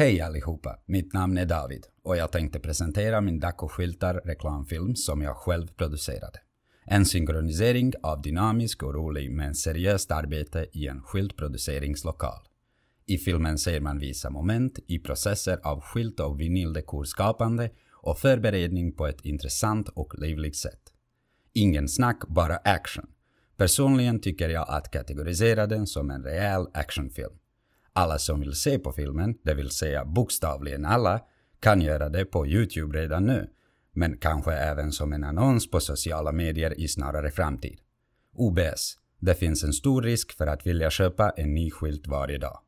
Hej allihopa, mitt namn är David och jag tänkte presentera min Daco-skyltar reklamfilm som jag själv producerade. En synkronisering av dynamisk och rolig men seriöst arbete i en skyltproduceringslokal. I filmen ser man vissa moment i processer av skylt och vinyldekorskapande och förberedning på ett intressant och livligt sätt. Ingen snack, bara action. Personligen tycker jag att kategorisera den som en rejäl actionfilm. Alla som vill se på filmen, det vill säga bokstavligen alla, kan göra det på Youtube redan nu, men kanske även som en annons på sociala medier i snarare framtid. OBS. Det finns en stor risk för att vilja köpa en ny skylt varje dag.